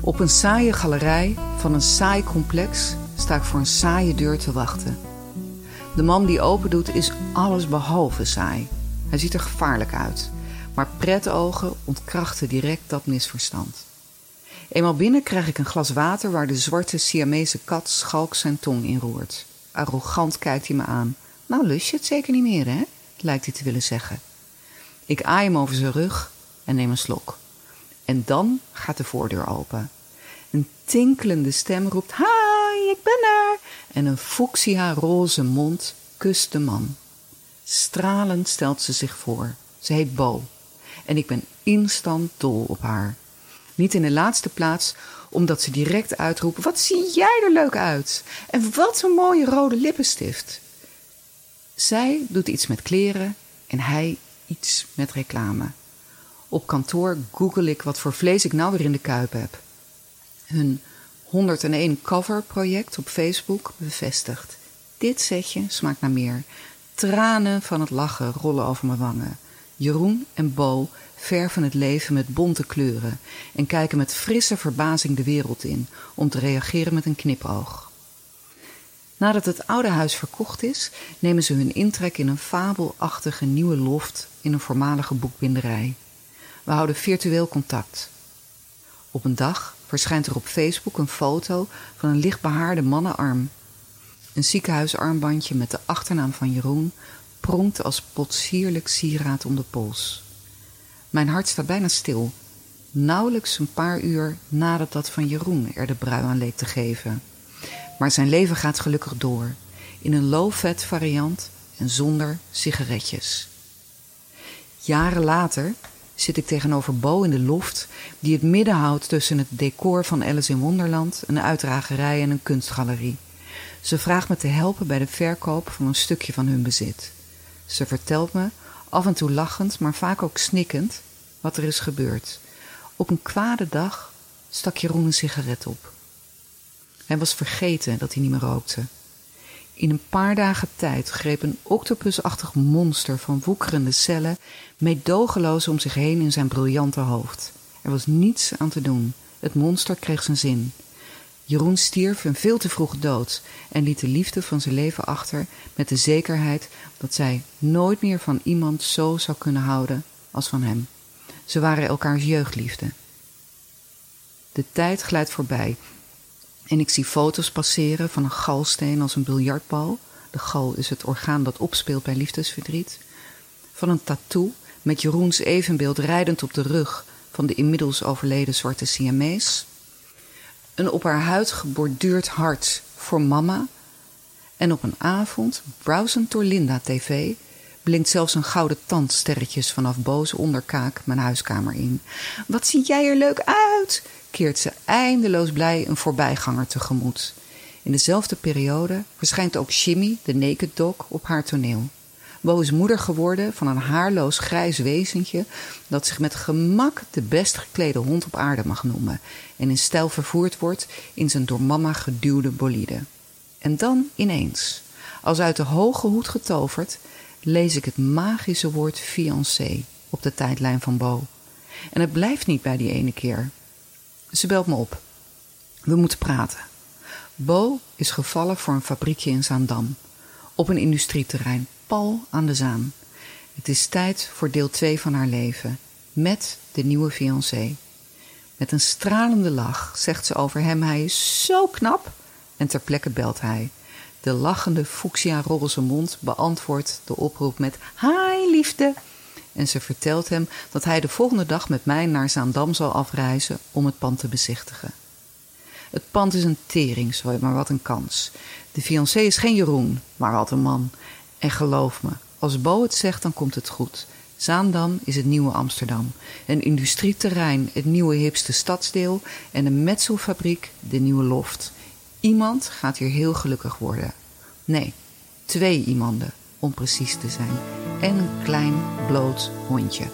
Op een saaie galerij van een saai complex sta ik voor een saaie deur te wachten. De man die open doet is alles behalve saai. Hij ziet er gevaarlijk uit, maar pretogen ontkrachten direct dat misverstand. Eenmaal binnen krijg ik een glas water waar de zwarte Siamese kat schalk zijn tong in roert. Arrogant kijkt hij me aan. Nou lust je het zeker niet meer, hè? lijkt hij te willen zeggen. Ik aai hem over zijn rug en neem een slok. En dan gaat de voordeur open. Een tinkelende stem roept: Hi, ik ben er! En een fuchsia roze mond kust de man. Stralend stelt ze zich voor. Ze heet Bo. En ik ben instant dol op haar. Niet in de laatste plaats omdat ze direct uitroept: Wat zie jij er leuk uit? En wat een mooie rode lippenstift. Zij doet iets met kleren en hij iets met reclame. Op kantoor google ik wat voor vlees ik nou weer in de kuip heb. Hun 101 cover project op Facebook bevestigt. Dit setje smaakt naar meer. Tranen van het lachen rollen over mijn wangen. Jeroen en Bo verven het leven met bonte kleuren en kijken met frisse verbazing de wereld in om te reageren met een knipoog. Nadat het oude huis verkocht is, nemen ze hun intrek in een fabelachtige nieuwe loft in een voormalige boekbinderij. We houden virtueel contact. Op een dag verschijnt er op Facebook een foto van een lichtbehaarde mannenarm. Een ziekenhuisarmbandje met de achternaam van Jeroen pronkt als potsierlijk sieraad om de pols. Mijn hart staat bijna stil, nauwelijks een paar uur nadat dat van Jeroen er de brui aan leek te geven. Maar zijn leven gaat gelukkig door, in een low-fat variant en zonder sigaretjes. Jaren later zit ik tegenover Bo in de loft, die het midden houdt tussen het decor van Alice in Wonderland, een uitdragerij en een kunstgalerie. Ze vraagt me te helpen bij de verkoop van een stukje van hun bezit. Ze vertelt me, af en toe lachend, maar vaak ook snikkend, wat er is gebeurd. Op een kwade dag stak Jeroen een sigaret op. Hij was vergeten dat hij niet meer rookte. In een paar dagen tijd greep een octopusachtig monster van woekerende cellen meedogenloos om zich heen in zijn briljante hoofd. Er was niets aan te doen. Het monster kreeg zijn zin. Jeroen stierf een veel te vroeg dood en liet de liefde van zijn leven achter met de zekerheid dat zij nooit meer van iemand zo zou kunnen houden als van hem. Ze waren elkaars jeugdliefde. De tijd glijdt voorbij en ik zie foto's passeren van een galsteen als een biljartbal. De gal is het orgaan dat opspeelt bij liefdesverdriet. Van een tattoo met Jeroens evenbeeld rijdend op de rug van de inmiddels overleden zwarte Siamees. Een op haar huid geborduurd hart voor mama. En op een avond, browsend door Linda TV, blinkt zelfs een gouden tand sterretjes vanaf boze onderkaak mijn huiskamer in. Wat zie jij er leuk uit? Keert ze eindeloos blij een voorbijganger tegemoet. In dezelfde periode verschijnt ook Shimmy, de naked dog, op haar toneel. Bo is moeder geworden van een haarloos grijs wezentje dat zich met gemak de best geklede hond op aarde mag noemen en in stijl vervoerd wordt in zijn door mama geduwde bolide. En dan ineens, als uit de hoge hoed getoverd, lees ik het magische woord fiancé op de tijdlijn van Bo. En het blijft niet bij die ene keer. Ze belt me op. We moeten praten. Bo is gevallen voor een fabriekje in Zaandam. Op een industrieterrein, pal aan de Zaan. Het is tijd voor deel 2 van haar leven. Met de nieuwe fiancé. Met een stralende lach zegt ze over hem: hij is zo knap. En ter plekke belt hij. De lachende fuchsia roze mond beantwoordt de oproep met: Hi, liefde. En ze vertelt hem dat hij de volgende dag met mij naar Zaandam zal afreizen om het pand te bezichtigen. Het pand is een tering, maar wat een kans. De fiancé is geen Jeroen, maar wat een man. En geloof me, als Bo het zegt, dan komt het goed. Zaandam is het nieuwe Amsterdam. Een industrieterrein, het nieuwe hipste stadsdeel. En een metselfabriek, de nieuwe loft. Iemand gaat hier heel gelukkig worden. Nee, twee iemanden, om precies te zijn. En een klein bloot hondje.